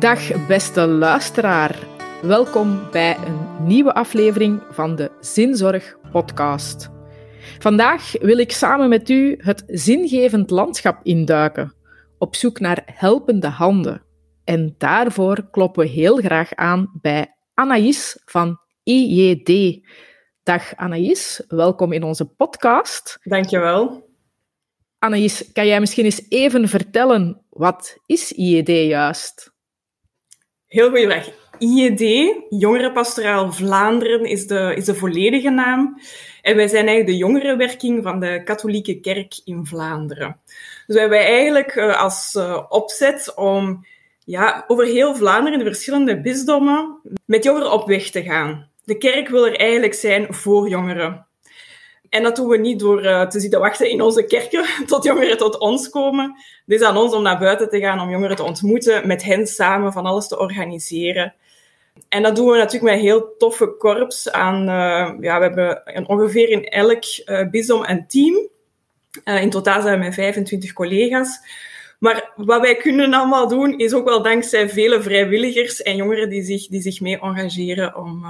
Dag beste luisteraar. Welkom bij een nieuwe aflevering van de Zinzorg podcast. Vandaag wil ik samen met u het zingevend landschap induiken, op zoek naar helpende handen. En daarvoor kloppen we heel graag aan bij Anaïs van IJD. Dag Anaïs, welkom in onze podcast. Dankjewel. Anaïs, kan jij misschien eens even vertellen, wat is IED juist? Heel goede vraag. IED, Jongerenpastoraal Vlaanderen, is de, is de volledige naam. En wij zijn eigenlijk de jongerenwerking van de katholieke kerk in Vlaanderen. Dus wij hebben eigenlijk uh, als uh, opzet om ja, over heel Vlaanderen, de verschillende bisdommen, met jongeren op weg te gaan. De kerk wil er eigenlijk zijn voor jongeren. En dat doen we niet door uh, te zitten wachten in onze kerken tot jongeren tot ons komen. Het is aan ons om naar buiten te gaan, om jongeren te ontmoeten, met hen samen van alles te organiseren. En dat doen we natuurlijk met een heel toffe korps aan... Uh, ja, we hebben ongeveer in elk uh, bisdom een team. in totaal zijn we met 25 collega's. Maar wat wij kunnen allemaal doen, is ook wel dankzij vele vrijwilligers en jongeren die zich, die zich mee engageren om,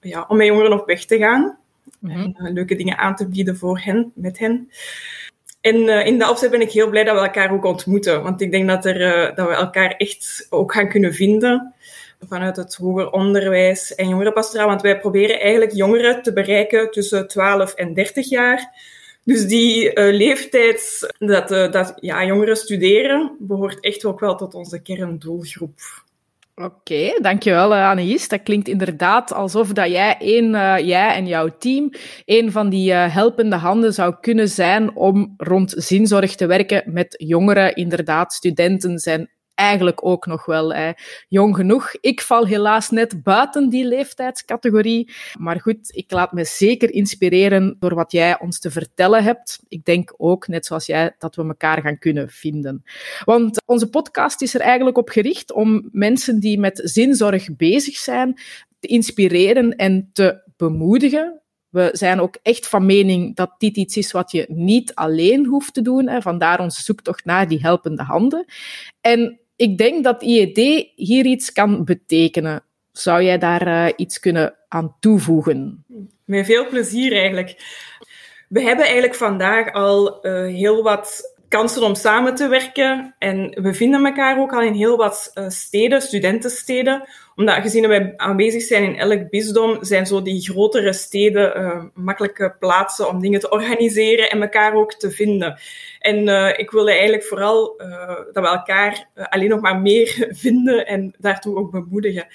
ja, om met jongeren op weg te gaan. En uh, leuke dingen aan te bieden voor hen, met hen. En uh, in dat opzet ben ik heel blij dat we elkaar ook ontmoeten. Want ik denk dat, er, uh, dat we elkaar echt ook gaan kunnen vinden vanuit het hoger onderwijs en jongerenpastoraal. Want wij proberen eigenlijk jongeren te bereiken tussen 12 en 30 jaar. Dus die leeftijd dat, dat ja, jongeren studeren, behoort echt ook wel tot onze kerndoelgroep. Oké, dankjewel uh, Anaïs. Dat klinkt inderdaad alsof dat jij, uh, jij en jouw team een van die uh, helpende handen zou kunnen zijn om rond zinzorg te werken met jongeren. Inderdaad, studenten zijn eigenlijk ook nog wel jong genoeg. Ik val helaas net buiten die leeftijdscategorie. Maar goed, ik laat me zeker inspireren door wat jij ons te vertellen hebt. Ik denk ook, net zoals jij, dat we elkaar gaan kunnen vinden. Want onze podcast is er eigenlijk op gericht om mensen die met zinzorg bezig zijn te inspireren en te bemoedigen we zijn ook echt van mening dat dit iets is wat je niet alleen hoeft te doen. Vandaar onze zoektocht naar die helpende handen. En ik denk dat IED hier iets kan betekenen. Zou jij daar uh, iets kunnen aan toevoegen? Met veel plezier eigenlijk. We hebben eigenlijk vandaag al uh, heel wat kansen om samen te werken. En we vinden elkaar ook al in heel wat uh, steden, studentensteden. Omdat gezien wij aanwezig zijn in elk bisdom, zijn zo die grotere steden uh, makkelijke plaatsen om dingen te organiseren en elkaar ook te vinden. En uh, ik wilde eigenlijk vooral dat we elkaar alleen nog maar meer vinden en daartoe ook bemoedigen.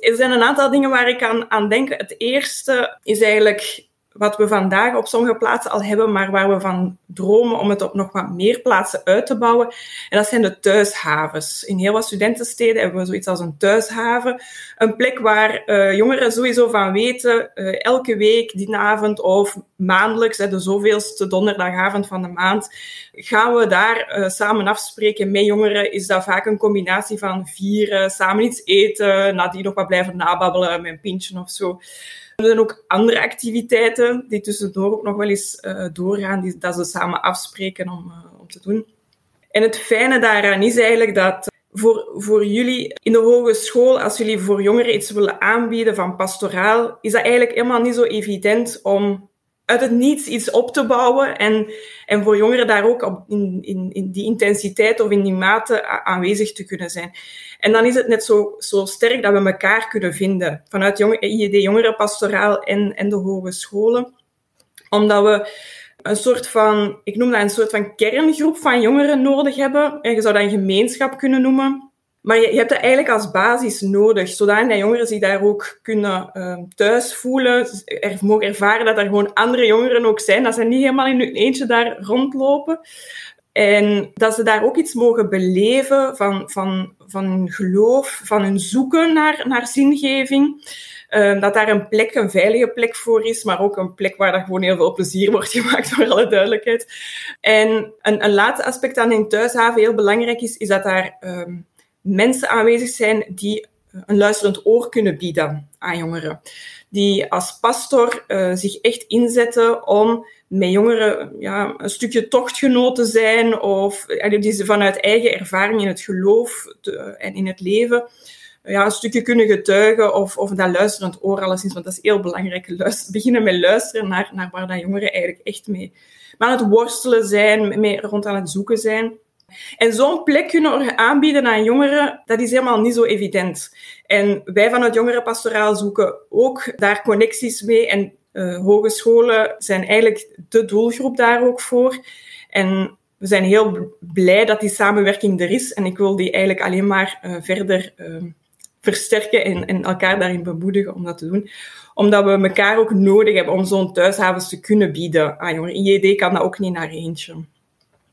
Er zijn een aantal dingen waar ik aan, aan denk. Het eerste is eigenlijk wat we vandaag op sommige plaatsen al hebben, maar waar we van dromen om het op nog wat meer plaatsen uit te bouwen. En dat zijn de thuishavens. In heel wat studentensteden hebben we zoiets als een thuishaven. Een plek waar uh, jongeren sowieso van weten, uh, elke week, die avond of maandelijks, de zoveelste donderdagavond van de maand, gaan we daar uh, samen afspreken met jongeren. Is dat vaak een combinatie van vieren, samen iets eten, nadien nog wat blijven nababbelen met een pintje of zo. Er zijn ook andere activiteiten die tussendoor ook nog wel eens uh, doorgaan, die, dat ze samen afspreken om, uh, om te doen. En het fijne daaraan is eigenlijk dat voor, voor jullie in de hogeschool, als jullie voor jongeren iets willen aanbieden van pastoraal, is dat eigenlijk helemaal niet zo evident om uit het niets iets op te bouwen en, en voor jongeren daar ook in, in, in die intensiteit of in die mate aanwezig te kunnen zijn. En dan is het net zo, zo sterk dat we elkaar kunnen vinden vanuit jong, IED Jongerenpastoraal en, en de hogescholen. Omdat we een soort van, ik noem dat een soort van kerngroep van jongeren nodig hebben. En je zou dat een gemeenschap kunnen noemen. Maar je, hebt dat eigenlijk als basis nodig, zodat jongeren zich daar ook kunnen uh, thuis voelen, er mogen ervaren dat er gewoon andere jongeren ook zijn, dat ze niet helemaal in hun eentje daar rondlopen. En dat ze daar ook iets mogen beleven van, van, van hun geloof, van hun zoeken naar, naar zingeving. Uh, dat daar een plek, een veilige plek voor is, maar ook een plek waar er gewoon heel veel plezier wordt gemaakt, voor alle duidelijkheid. En een, een laatste aspect aan een thuishaven heel belangrijk is, is dat daar um, mensen aanwezig zijn die een luisterend oor kunnen bieden aan jongeren. die als pastor uh, zich echt inzetten om met jongeren ja, een stukje tochtgenoot te zijn of die ze vanuit eigen ervaring in het geloof en in het leven ja, een stukje kunnen getuigen of, of dat luisterend oor alleszins, want dat is heel belangrijk. Beginnen met luisteren naar, naar waar dat jongeren eigenlijk echt mee maar aan het worstelen zijn, mee rond aan het zoeken zijn. En zo'n plek kunnen aanbieden aan jongeren, dat is helemaal niet zo evident. En wij van het jongerenpastoraal zoeken ook daar connecties mee. En uh, hogescholen zijn eigenlijk de doelgroep daar ook voor. En we zijn heel blij dat die samenwerking er is. En ik wil die eigenlijk alleen maar uh, verder uh, versterken en, en elkaar daarin bemoedigen om dat te doen omdat we elkaar ook nodig hebben om zo'n thuishavens te kunnen bieden aan jongeren. IED kan dat ook niet naar eentje.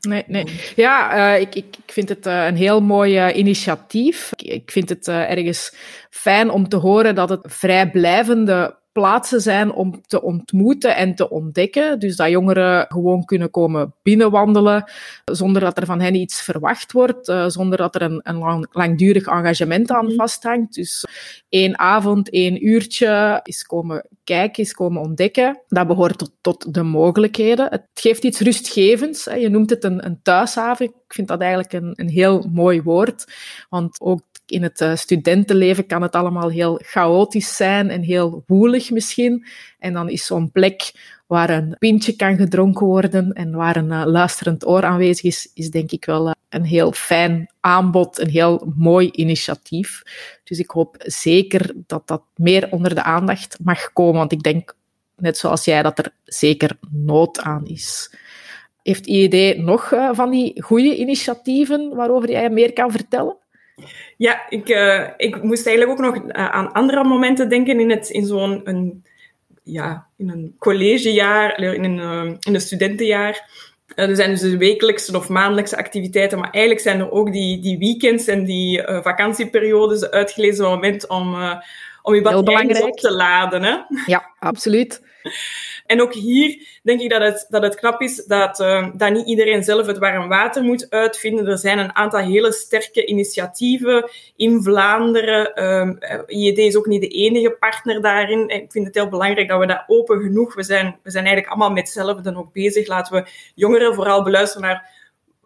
Nee, nee. Ja, uh, ik, ik, ik vind het uh, een heel mooi uh, initiatief. Ik, ik vind het ergens fijn om te horen dat het vrijblijvende plaatsen zijn om te ontmoeten en te ontdekken. Dus dat jongeren gewoon kunnen komen binnenwandelen zonder dat er van hen iets verwacht wordt, uh, zonder dat er een, een lang, langdurig engagement aan mhm. vasthangt. Dus één avond, één uurtje is komen kijken, is komen ontdekken. Dat behoort tot, tot de mogelijkheden. Het geeft iets rustgevends. Hè. Je noemt het een, een thuishaven. Ik vind dat eigenlijk een, een heel mooi woord. Want ook in het uh, studentenleven kan het allemaal heel chaotisch zijn en heel woelig misschien. En dan is zo'n plek waar een pintje kan gedronken worden en waar een uh, luisterend oor aanwezig is, is denk ik wel uh, een heel fijn aanbod, een heel mooi initiatief. Dus ik hoop zeker dat dat meer onder de aandacht mag komen, want ik denk, net zoals jij, dat er zeker nood aan is. Heeft IED nog van die goede initiatieven waarover jij meer kan vertellen? Ja, ik, uh, ik moest eigenlijk ook nog uh, aan andere momenten denken in, het, in zo'n een, ja, in een collegejaar, in een, uh, in een studentenjaar. er zijn dus de wekelijkse of maandelijkse activiteiten, maar eigenlijk zijn er ook die, die weekends en die vakantieperiodes, de uitgelezen moment om, om je batterijen op te laden. Hè? Ja, absoluut. En ook hier denk ik dat het, dat het knap is dat, uh, dat niet iedereen zelf het warm water moet uitvinden. Er zijn een aantal hele sterke initiatieven in Vlaanderen. Um, IED is ook niet de enige partner daarin. Ik vind het heel belangrijk dat we dat open genoeg... We zijn, we zijn eigenlijk allemaal met hetzelfde ook bezig. Laten we jongeren vooral beluisteren naar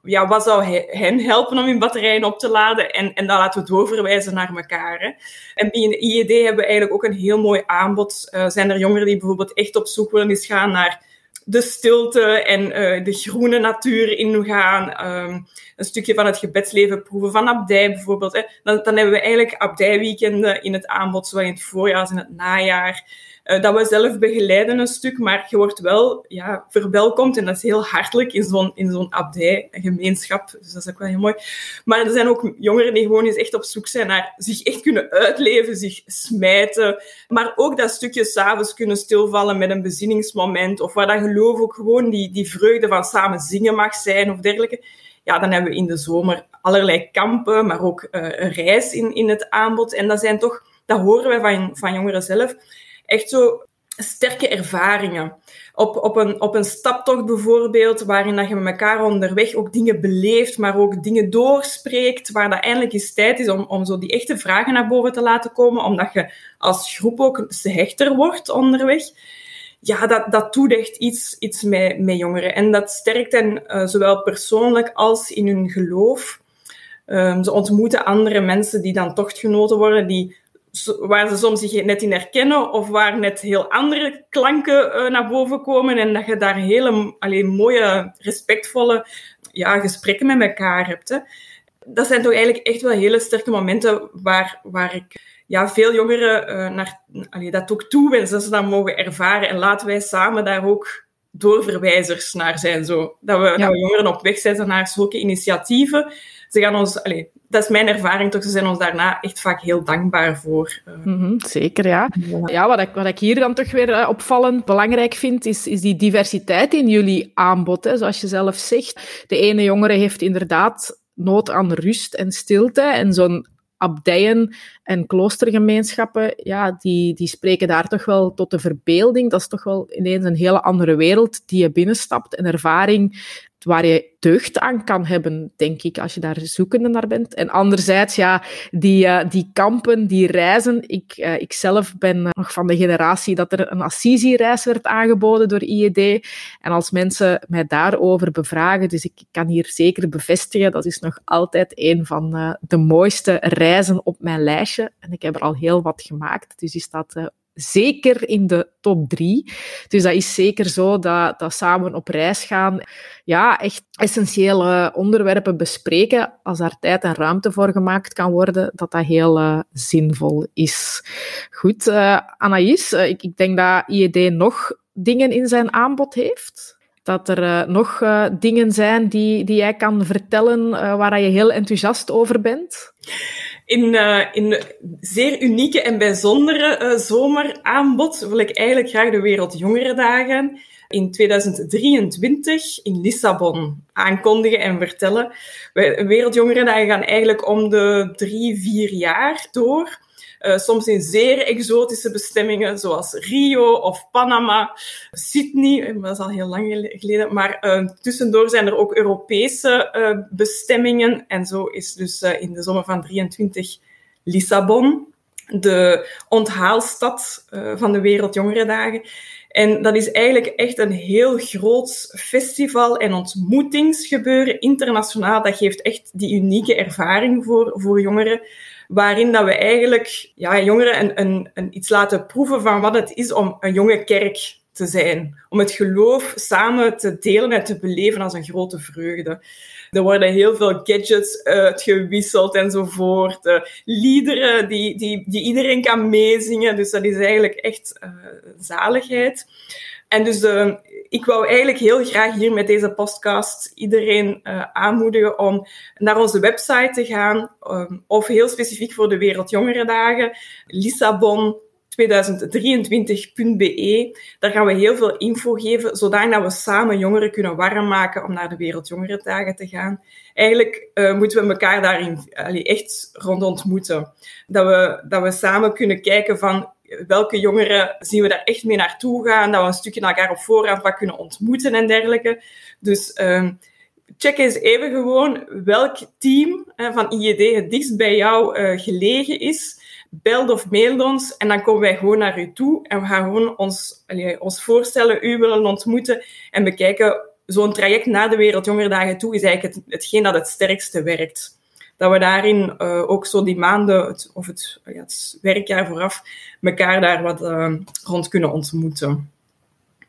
ja, wat zou hen helpen om hun batterijen op te laden? En, en dan laten we doorverwijzen naar elkaar. Hè. En binnen IED hebben we eigenlijk ook een heel mooi aanbod. Uh, zijn er jongeren die bijvoorbeeld echt op zoek willen eens gaan naar de stilte en uh, de groene natuur ingaan. Um, een stukje van het gebedsleven proeven, van abdij bijvoorbeeld. Hè. Dan, dan hebben we eigenlijk abdijweekenden in het aanbod, zowel in het voorjaar als in het najaar. Uh, dat we zelf begeleiden een stuk, maar je wordt wel ja, verwelkomd en dat is heel hartelijk in zo'n, in zo'n abdij-gemeenschap. Dus dat is ook wel heel mooi. Maar er zijn ook jongeren die gewoon eens echt op zoek zijn naar zich echt kunnen uitleven, zich smijten. Maar ook dat stukje s'avonds kunnen stilvallen met een bezinningsmoment of waar dat geloof ook gewoon die, die vreugde van samen zingen mag zijn of dergelijke. Ja, dan hebben we in de zomer allerlei kampen, maar ook uh, een reis in, in het aanbod. En dat zijn toch, dat horen wij van, van jongeren zelf echt zo sterke ervaringen. Op, op, een, op een staptocht bijvoorbeeld, waarin dat je met elkaar onderweg ook dingen beleeft, maar ook dingen doorspreekt, waar dat eindelijk eens tijd is om, om zo die echte vragen naar boven te laten komen, omdat je als groep ook hechter wordt onderweg. Ja, dat, dat doet echt iets, iets met, met jongeren. En dat sterkt hen uh, zowel persoonlijk als in hun geloof. Um, ze ontmoeten andere mensen die dan tochtgenoten worden, die waar ze soms zich net in herkennen of waar net heel andere klanken uh, naar boven komen en dat je daar hele alleen, mooie, respectvolle ja, gesprekken met elkaar hebt. Hè. Dat zijn toch eigenlijk echt wel hele sterke momenten waar, waar ik ja, veel jongeren uh, naar, allee, dat ook toewens, dat ze dat mogen ervaren. En laten wij samen daar ook doorverwijzers naar zijn. Zo. Dat, we, dat we jongeren op weg zetten naar zulke initiatieven. Ze gaan ons, allee, dat is mijn ervaring toch, ze zijn ons daarna echt vaak heel dankbaar voor. Mm -hmm, zeker, ja. Ja, wat ik, wat ik hier dan toch weer uh, opvallend belangrijk vind, is, is die diversiteit in jullie aanbod. Hè. Zoals je zelf zegt, de ene jongere heeft inderdaad nood aan rust en stilte. En zo'n abdijen en kloostergemeenschappen, ja, die, die spreken daar toch wel tot de verbeelding. Dat is toch wel ineens een hele andere wereld die je binnenstapt, een ervaring waar je deugd aan kan hebben, denk ik, als je daar zoekende naar bent. En anderzijds, ja, die, uh, die kampen, die reizen. Ik, uh, ik zelf ben nog van de generatie dat er een Assisi-reis werd aangeboden door IED. En als mensen mij daarover bevragen, dus ik kan hier zeker bevestigen, dat is nog altijd een van de mooiste reizen op mijn lijstje. En ik heb er al heel wat gemaakt, dus die staat zeker in de top drie. Dus dat is zeker zo dat, dat samen op reis gaan, ja, echt essentiële onderwerpen bespreken, als daar tijd en ruimte voor gemaakt kan worden, dat dat heel uh, zinvol is. Goed, uh, Anaïs, uh, ik, ik denk dat IED nog dingen in zijn aanbod heeft dat er nog dingen zijn die, die jij kan vertellen waar je heel enthousiast over bent? In, in zeer unieke en bijzondere zomeraanbod wil ik eigenlijk graag de Wereldjongerendagen in 2023 in Lissabon aankondigen en vertellen. Wereldjongerendagen gaan eigenlijk om de drie, vier jaar door. Uh, soms in zeer exotische bestemmingen, zoals Rio of Panama, Sydney, dat is al heel lang geleden. Maar uh, tussendoor zijn er ook Europese bestemmingen. En zo is dus in de zomer van 23 Lissabon, de onthaalstad van de Wereldjongerendagen. En dat is eigenlijk echt een heel groot festival en ontmoetingsgebeuren internationaal. Dat geeft echt die unieke ervaring voor, voor jongeren waarin dat we eigenlijk ja, jongeren een, een, een iets laten proeven van wat het is om een jonge kerk te zijn. Om het geloof samen te delen en te beleven als een grote vreugde. Er worden heel veel gadgets uitgewisseld enzovoort. Liederen die, die, die iedereen kan meezingen. Dus dat is eigenlijk echt uh, zaligheid. En dus uh, ik wou eigenlijk heel graag hier met deze podcast iedereen uh, aanmoedigen om naar onze website te gaan, um, of heel specifiek voor de Wereldjongerendagen, Lissabon 2023.be. Daar gaan we heel veel info geven, zodat we samen jongeren kunnen warm maken om naar de Wereldjongerendagen te gaan. Eigenlijk uh, moeten we elkaar daarin echt rond ontmoeten. Dat we, dat we samen kunnen kijken van welke jongeren zien we daar echt mee naartoe gaan, dat we een stukje elkaar op voorhand wat kunnen ontmoeten en dergelijke. Dus uh, check eens even gewoon welk team uh, van IED het dichtst bij jou uh, gelegen is. Bel of mail ons en dan komen wij gewoon naar u toe en we gaan gewoon ons, ons voorstellen, u willen ontmoeten en bekijken. Zo'n traject naar de Wereldjongerendagen toe is eigenlijk het, hetgeen dat het sterkste werkt dat we daarin uh, ook zo die maanden, het, of het, ja, het werkjaar vooraf, elkaar daar wat uh, rond kunnen ontmoeten.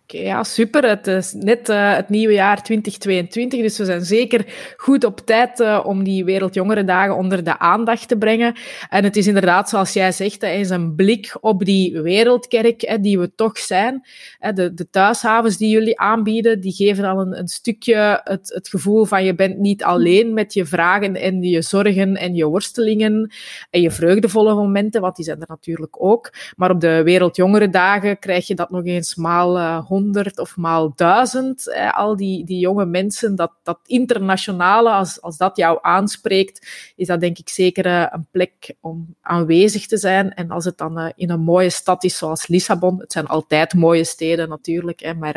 Ja, super. Het is net uh, het nieuwe jaar 2022, dus we zijn zeker goed op tijd uh, om die Wereldjongerendagen onder de aandacht te brengen. En het is inderdaad, zoals jij zegt, hè, is een blik op die wereldkerk die we toch zijn. De, de thuishavens die jullie aanbieden, die geven al een, een stukje het, het gevoel van je bent niet alleen met je vragen en je zorgen en je worstelingen en je vreugdevolle momenten, want die zijn er natuurlijk ook. Maar op de Wereldjongerendagen krijg je dat nog eens maal uh, honderd of maal duizend, eh, al die, die jonge mensen, dat, dat internationale, als, als dat jou aanspreekt, is dat denk ik zeker uh, een plek om aanwezig te zijn. En als het dan uh, in een mooie stad is zoals Lissabon, het zijn altijd mooie steden natuurlijk, hè, maar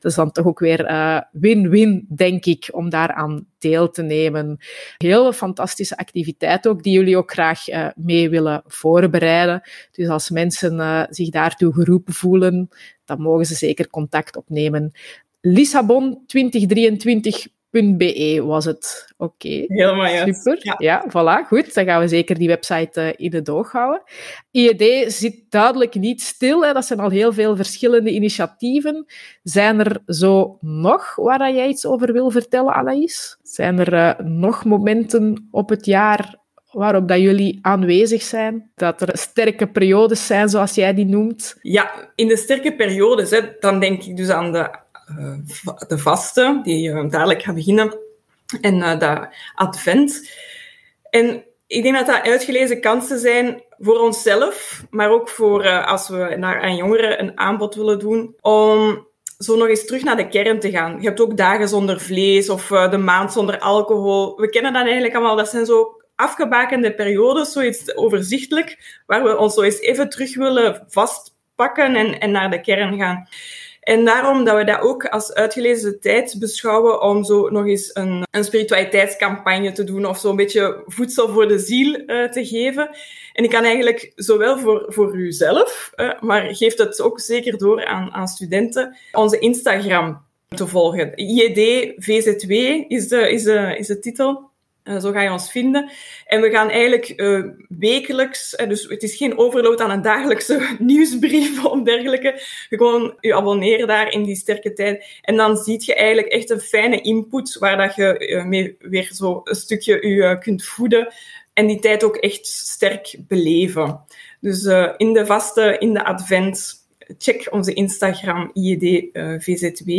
dat is dan toch ook weer win-win, denk ik, om daaraan deel te nemen. Heel fantastische activiteit ook, die jullie ook graag uh, mee willen voorbereiden. Dus als mensen uh, zich daartoe geroepen voelen, dan mogen ze zeker contact opnemen. Lissabon 2023 .be was het. Oké. Okay. Helemaal juist. Super. Ja. ja. voilà. Goed. Dan gaan we zeker die website uh, in het oog houden. IED zit duidelijk niet stil. Hè. Dat zijn al heel veel verschillende initiatieven. Zijn er zo nog waar jij iets over wil vertellen, Anaïs? Zijn er uh, nog momenten op het jaar waarop dat jullie aanwezig zijn? Dat er sterke periodes zijn, zoals jij die noemt? Ja, in de sterke periodes, hè, dan denk ik dus aan de de vaste, die uh, dadelijk gaat beginnen, en uh, de advent. En ik denk dat dat uitgelezen kansen zijn voor onszelf, maar ook voor als we naar, aan jongeren een aanbod willen doen, om zo nog eens terug naar de kern te gaan. Je hebt ook dagen zonder vlees of de maand zonder alcohol. We kennen dat eigenlijk allemaal. Dat zijn zo afgebakende periodes, zoiets overzichtelijk, waar we ons zo eens even terug willen vastpakken en, en naar de kern gaan. En daarom dat we dat ook als uitgelezen tijd beschouwen om zo nog eens een, een spiritualiteitscampagne te doen of zo een beetje voedsel voor de ziel uh, te geven. En ik kan eigenlijk zowel voor, voor uzelf, uh, maar geeft het ook zeker door aan, aan studenten, onze Instagram te volgen. IED VZW is de, is de, is de titel. Zo ga je ons vinden. En we gaan eigenlijk uh, wekelijks, uh, dus het is geen overload aan een dagelijkse nieuwsbrief of dergelijke. Gewoon je abonneren daar in die sterke tijd. En dan zie je eigenlijk echt een fijne input waar dat je mee weer zo een stukje je kunt voeden. En die tijd ook echt sterk beleven. Dus in de vaste, in de advent, check onze Instagram IED uh, VZW.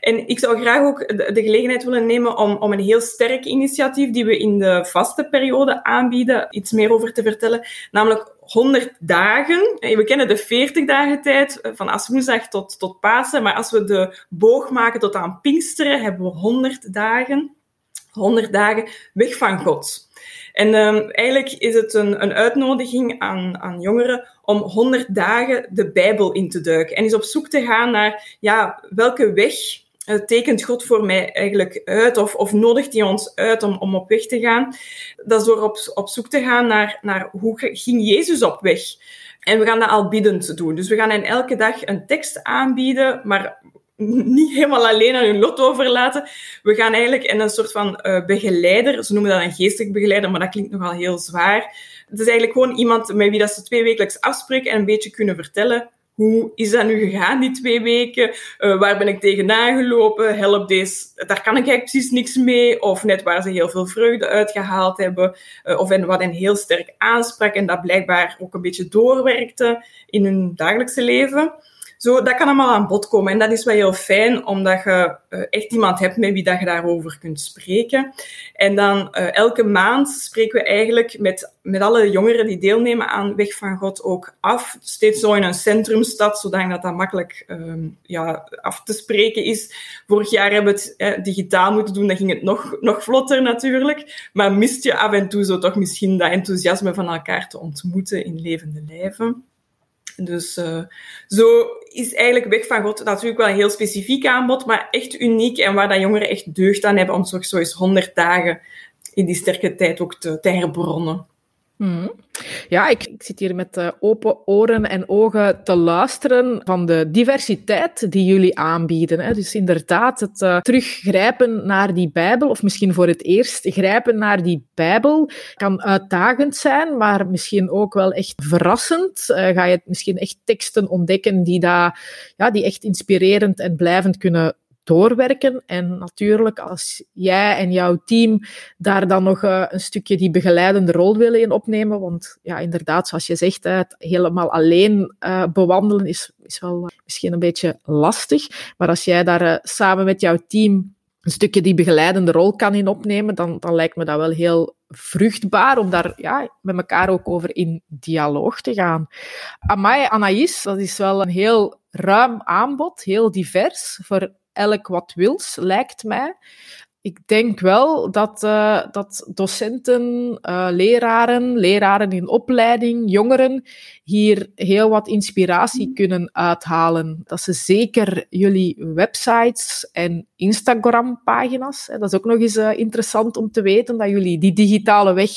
En ik zou graag ook de, gelegenheid willen nemen om, om een heel sterk initiatief die we in de vaste periode aanbieden, iets meer over te vertellen. Namelijk 100 dagen. We kennen de 40 dagen tijd eh, van woensdag tot, tot Pasen, maar als we de boog maken tot aan Pinksteren, hebben we 100 dagen. 100 dagen weg van God. En um, eigenlijk is het een, een uitnodiging aan, aan jongeren om 100 dagen de Bijbel in te duiken. En eens op zoek te gaan naar ja, welke weg uh, tekent God voor mij eigenlijk uit? Of, of nodigt hij ons uit om, om op weg te gaan? Dat is door op, op zoek te gaan naar, naar hoe ging Jezus op weg? En we gaan dat al biedend doen. Dus we gaan hen elke dag een tekst aanbieden, maar niet helemaal alleen aan hun lot overlaten. We gaan eigenlijk in een soort van uh, begeleider, ze noemen dat een geestelijk begeleider, maar dat klinkt nogal heel zwaar. Het is eigenlijk gewoon iemand met wie dat ze twee wekelijks afspreken en een beetje kunnen vertellen hoe is dat nu gegaan, die twee weken? Uh, waar ben ik tegenaan gelopen? Help deze, daar kan ik eigenlijk precies niks mee. Of net waar ze heel veel vreugde uitgehaald hebben. Uh, of wat hen heel sterk aansprak en dat blijkbaar ook een beetje doorwerkte in hun dagelijkse leven. Zo, dat kan allemaal aan bod komen. En dat is wel heel fijn, omdat je uh, echt iemand hebt met wie dat je daarover kunt spreken. En dan uh, elke maand spreken we eigenlijk met, met alle jongeren die deelnemen aan Weg van God ook af. Steeds zo in een centrumstad, zodat dat makkelijk um, ja, af te spreken is. Vorig jaar hebben we het eh, digitaal moeten doen, dan ging het nog, nog vlotter natuurlijk. Maar mist je af en toe zo toch misschien dat enthousiasme van elkaar te ontmoeten in levende lijven. Dus uh, zo is eigenlijk Weg van God natuurlijk wel een heel specifiek aanbod, maar echt uniek en waar dat jongeren echt deugd aan hebben om zo eens 100 dagen in die sterke tijd ook te herbronnen. Hmm. Ja, ik, ik, zit hier met uh, open oren en ogen te luisteren van de diversiteit die jullie aanbieden. Dus inderdaad, het uh, teruggrijpen naar die Bijbel, of misschien voor het eerst grijpen naar die Bijbel, kan uitdagend zijn, maar misschien ook wel echt verrassend. Uh, ga je misschien echt teksten ontdekken die, daar, ja, die echt inspirerend en blijvend kunnen doorwerken. En natuurlijk, als jij en jouw team daar dan nog uh, een stukje die begeleidende rol willen in opnemen, want ja, inderdaad, zoals je zegt, het helemaal alleen uh, bewandelen is, is wel uh, misschien een beetje lastig. Maar als jij daar samen met jouw team een stukje die begeleidende rol kan in opnemen, dan, dan lijkt me dat wel heel vruchtbaar om daar ja, met elkaar ook over in dialoog te gaan. Amai, Anaïs, dat is wel een heel ruim aanbod, heel divers, voor elk wat wils, lijkt mij. Ik denk wel dat, uh, dat docenten, uh, leraren, leraren in opleiding, jongeren hier heel wat inspiratie mm. kunnen uithalen. Dat ze zeker jullie websites en Instagram-pagina's, dat is ook nog eens uh, interessant om te weten, dat jullie die digitale weg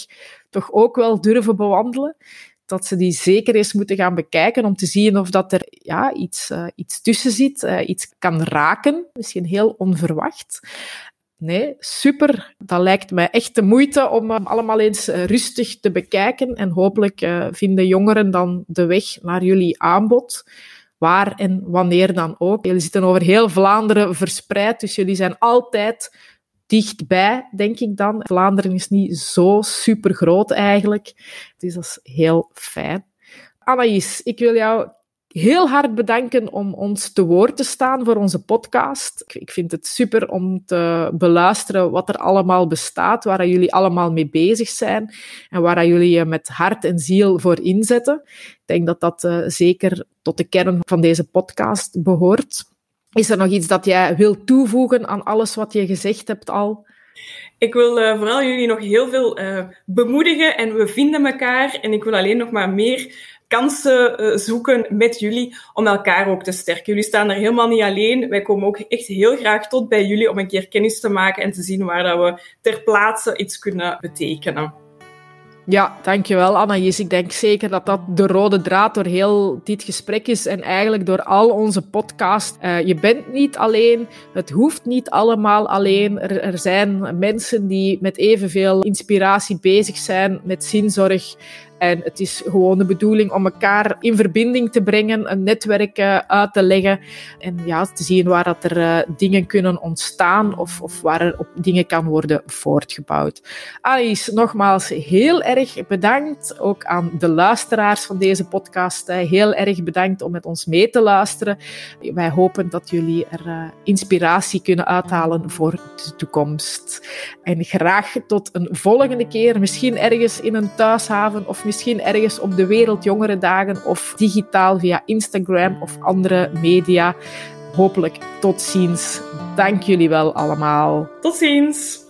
toch ook wel durven bewandelen dat ze die zeker eens moeten gaan bekijken om te zien of dat er ja, iets, uh, iets tussen zit, uh, iets kan raken, misschien heel onverwacht. Nee, super. Dat lijkt mij echt de moeite om uh, allemaal eens rustig te bekijken. En hopelijk vinden jongeren dan de weg naar jullie aanbod. Waar en wanneer dan ook. Jullie zitten over heel Vlaanderen verspreid, dus jullie zijn altijd dichtbij, denk ik dan. Vlaanderen is niet zo super groot eigenlijk. Dus dat is heel fijn. Anaïs, ik wil jou heel hard bedanken om ons te woord te staan voor onze podcast. Ik vind het super om te beluisteren wat er allemaal bestaat, waar jullie allemaal mee bezig zijn en waar jullie je met hart en ziel voor inzetten. Ik denk dat dat uh, zeker tot de kern van deze podcast behoort. Is er nog iets dat jij wilt toevoegen aan alles wat je gezegd hebt al? Ik wil uh, vooral jullie nog heel veel uh, bemoedigen en we vinden elkaar. En ik wil alleen nog maar meer kansen uh, zoeken met jullie om elkaar ook te sterken. Jullie staan er helemaal niet alleen. Wij komen ook echt heel graag tot bij jullie om een keer kennis te maken en te zien waar dat we ter plaatse iets kunnen betekenen. Ja, dankjewel Anaïs. Ik denk zeker dat dat de rode draad door heel dit gesprek is en eigenlijk door al onze podcast. Uh, je bent niet alleen, het hoeft niet allemaal alleen. Er, er zijn mensen die met evenveel inspiratie bezig zijn met zinzorg en het is gewoon de bedoeling om elkaar in verbinding te brengen, een netwerk uh, uit te leggen en ja, te zien waar dat er uh, dingen kunnen ontstaan of, of waar er op dingen kan worden voortgebouwd. Alice, nogmaals heel erg bedankt. Ook aan de luisteraars van deze podcast. Heel erg bedankt om met ons mee te luisteren. Wij hopen dat jullie er inspiratie kunnen uithalen voor de toekomst. En graag tot een volgende keer, misschien ergens in een thuishaven of misschien ergens op de Wereldjongere Dagen of digitaal via Instagram of andere media. Hopelijk tot ziens. Dank jullie wel allemaal. Tot ziens.